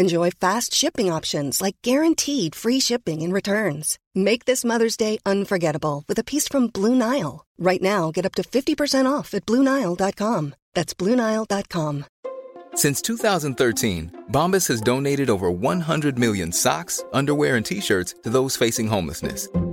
Enjoy fast shipping options like guaranteed free shipping and returns. Make this Mother's Day unforgettable with a piece from Blue Nile. Right now, get up to 50% off at BlueNile.com. That's BlueNile.com. Since 2013, Bombas has donated over 100 million socks, underwear, and t shirts to those facing homelessness.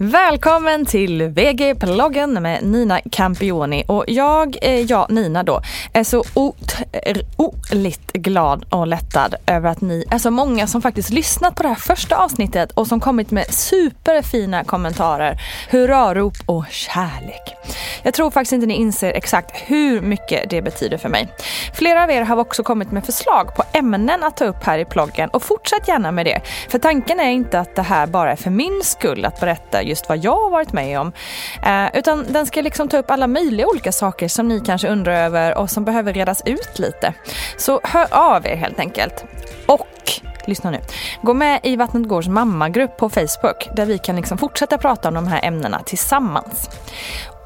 Välkommen till VG-ploggen med Nina Campioni och jag, eh, ja Nina då, är så otroligt glad och lättad över att ni är så många som faktiskt lyssnat på det här första avsnittet och som kommit med superfina kommentarer, hurrarop och kärlek. Jag tror faktiskt inte ni inser exakt hur mycket det betyder för mig. Flera av er har också kommit med förslag på ämnen att ta upp här i ploggen och fortsätt gärna med det. För tanken är inte att det här bara är för min skull att berätta just vad jag har varit med om. Eh, utan den ska liksom ta upp alla möjliga olika saker som ni kanske undrar över och som behöver redas ut lite. Så hör av er helt enkelt. Och lyssna nu. Gå med i Vattnet Gårds mammagrupp på Facebook där vi kan liksom fortsätta prata om de här ämnena tillsammans.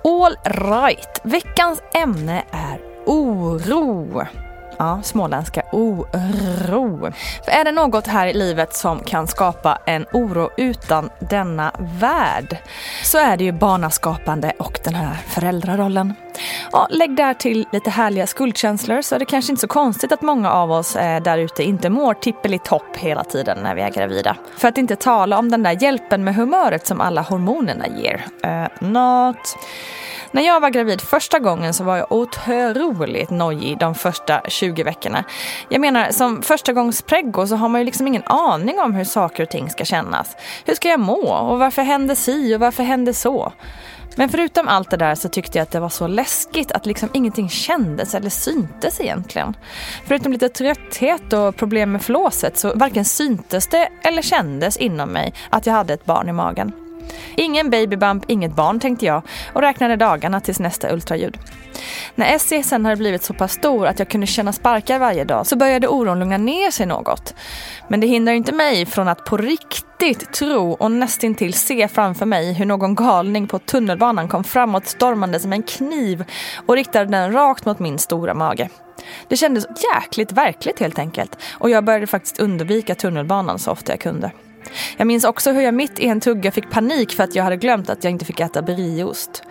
All right, veckans ämne är oro. Ja, småländska oro. För är det något här i livet som kan skapa en oro utan denna värld så är det ju barnaskapande och den här föräldrarollen. Ja, lägg där till lite härliga skuldkänslor så är det kanske inte så konstigt att många av oss eh, där ute inte mår tippelitopp hela tiden när vi är gravida. För att inte tala om den där hjälpen med humöret som alla hormonerna ger. Eh, uh, not. När jag var gravid första gången så var jag otroligt nojig de första 20 veckorna. Jag menar, som första gångs preggo så har man ju liksom ingen aning om hur saker och ting ska kännas. Hur ska jag må? Och varför hände si och varför hände så? Men förutom allt det där så tyckte jag att det var så lätt läskigt att liksom ingenting kändes eller syntes egentligen. Förutom lite trötthet och problem med flåset så varken syntes det eller kändes inom mig att jag hade ett barn i magen. Ingen babybump, inget barn tänkte jag och räknade dagarna tills nästa ultraljud. När SC sen hade blivit så pass stor att jag kunde känna sparkar varje dag så började oron lugna ner sig något. Men det hindrar inte mig från att på riktigt tro och nästintill se framför mig hur någon galning på tunnelbanan kom framåt stormande som en kniv och riktade den rakt mot min stora mage. Det kändes jäkligt verkligt helt enkelt och jag började faktiskt undvika tunnelbanan så ofta jag kunde. Jag minns också hur jag mitt i en tugga fick panik för att jag hade glömt att jag inte fick äta brieost.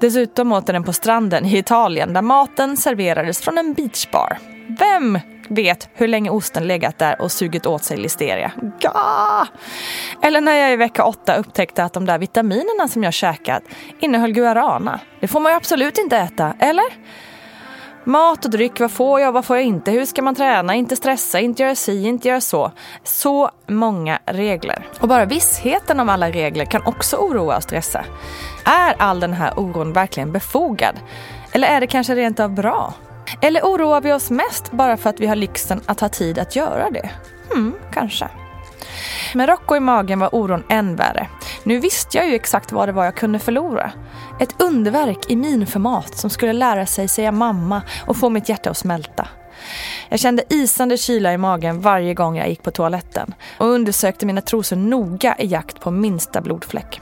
Dessutom åt jag den på stranden i Italien där maten serverades från en beachbar. Vem vet hur länge osten legat där och sugit åt sig listeria. Ga! Eller när jag i vecka åtta upptäckte att de där vitaminerna som jag käkat innehöll guarana. Det får man ju absolut inte äta, eller? Mat och dryck, vad får jag, vad får jag inte, hur ska man träna, inte stressa, inte göra si, inte göra så. Så många regler. Och bara vissheten om alla regler kan också oroa och stressa. Är all den här oron verkligen befogad? Eller är det kanske rent av bra? Eller oroar vi oss mest bara för att vi har lyxen att ha tid att göra det? Hmm, kanske. Med Rocco i magen var oron än värre. Nu visste jag ju exakt vad det var jag kunde förlora. Ett underverk i minformat som skulle lära sig säga mamma och få mitt hjärta att smälta. Jag kände isande kyla i magen varje gång jag gick på toaletten och undersökte mina trosor noga i jakt på minsta blodfläck.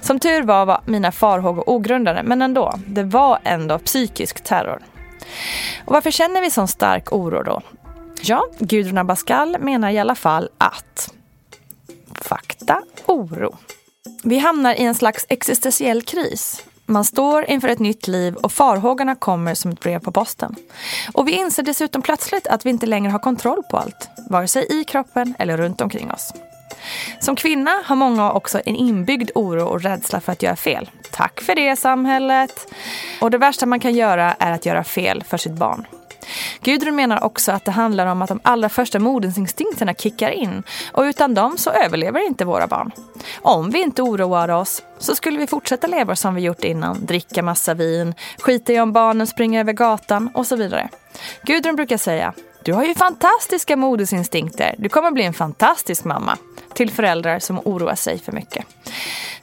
Som tur var var mina farhågor ogrundade men ändå, det var ändå psykisk terror. Och varför känner vi sån stark oro då? Ja, Gudrun Abascal menar i alla fall att fakta, oro. Vi hamnar i en slags existentiell kris. Man står inför ett nytt liv och farhågorna kommer som ett brev på posten. Och vi inser dessutom plötsligt att vi inte längre har kontroll på allt, vare sig i kroppen eller runt omkring oss. Som kvinna har många också en inbyggd oro och rädsla för att göra fel. Tack för det samhället! Och det värsta man kan göra är att göra fel för sitt barn. Gudrun menar också att det handlar om att de allra första modersinstinkterna kickar in och utan dem så överlever inte våra barn. Om vi inte oroar oss så skulle vi fortsätta leva som vi gjort innan, dricka massa vin, skita i om barnen springer över gatan och så vidare. Gudrun brukar säga du har ju fantastiska modersinstinkter. Du kommer bli en fantastisk mamma. Till föräldrar som oroar sig för mycket.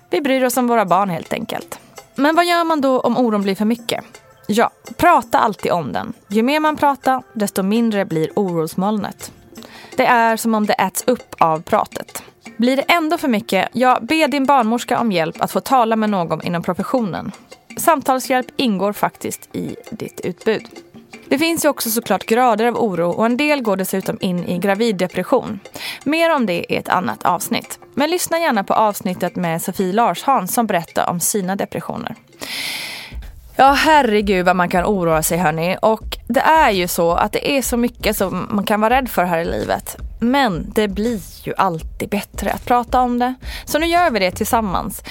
Vi bryr oss om våra barn helt enkelt. Men vad gör man då om oron blir för mycket? Ja, prata alltid om den. Ju mer man pratar, desto mindre blir orosmolnet. Det är som om det äts upp av pratet. Blir det ändå för mycket, ja, be din barnmorska om hjälp att få tala med någon inom professionen. Samtalshjälp ingår faktiskt i ditt utbud. Det finns ju också såklart grader av oro och en del går dessutom in i graviddepression. Mer om det i ett annat avsnitt. Men lyssna gärna på avsnittet med Sofie Larshans som berättar om sina depressioner. Ja, herregud vad man kan oroa sig hörni. Och det är ju så att det är så mycket som man kan vara rädd för här i livet. Men det blir ju alltid bättre att prata om det. Så nu gör vi det tillsammans.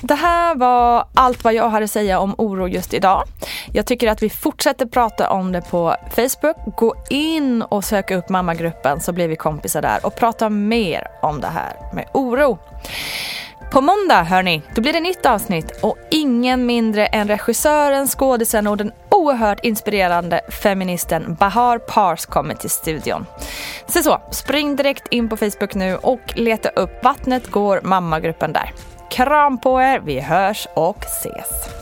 Det här var allt vad jag hade att säga om oro just idag. Jag tycker att vi fortsätter prata om det på Facebook. Gå in och sök upp mammagruppen så blir vi kompisar där och prata mer om det här med oro. På måndag, hörni, då blir det nytt avsnitt och ingen mindre än regissören, skådisen och den oerhört inspirerande feministen Bahar Pars kommer till studion. Så så, spring direkt in på Facebook nu och leta upp Vattnet går mammagruppen där. Kram på er, vi hörs och ses.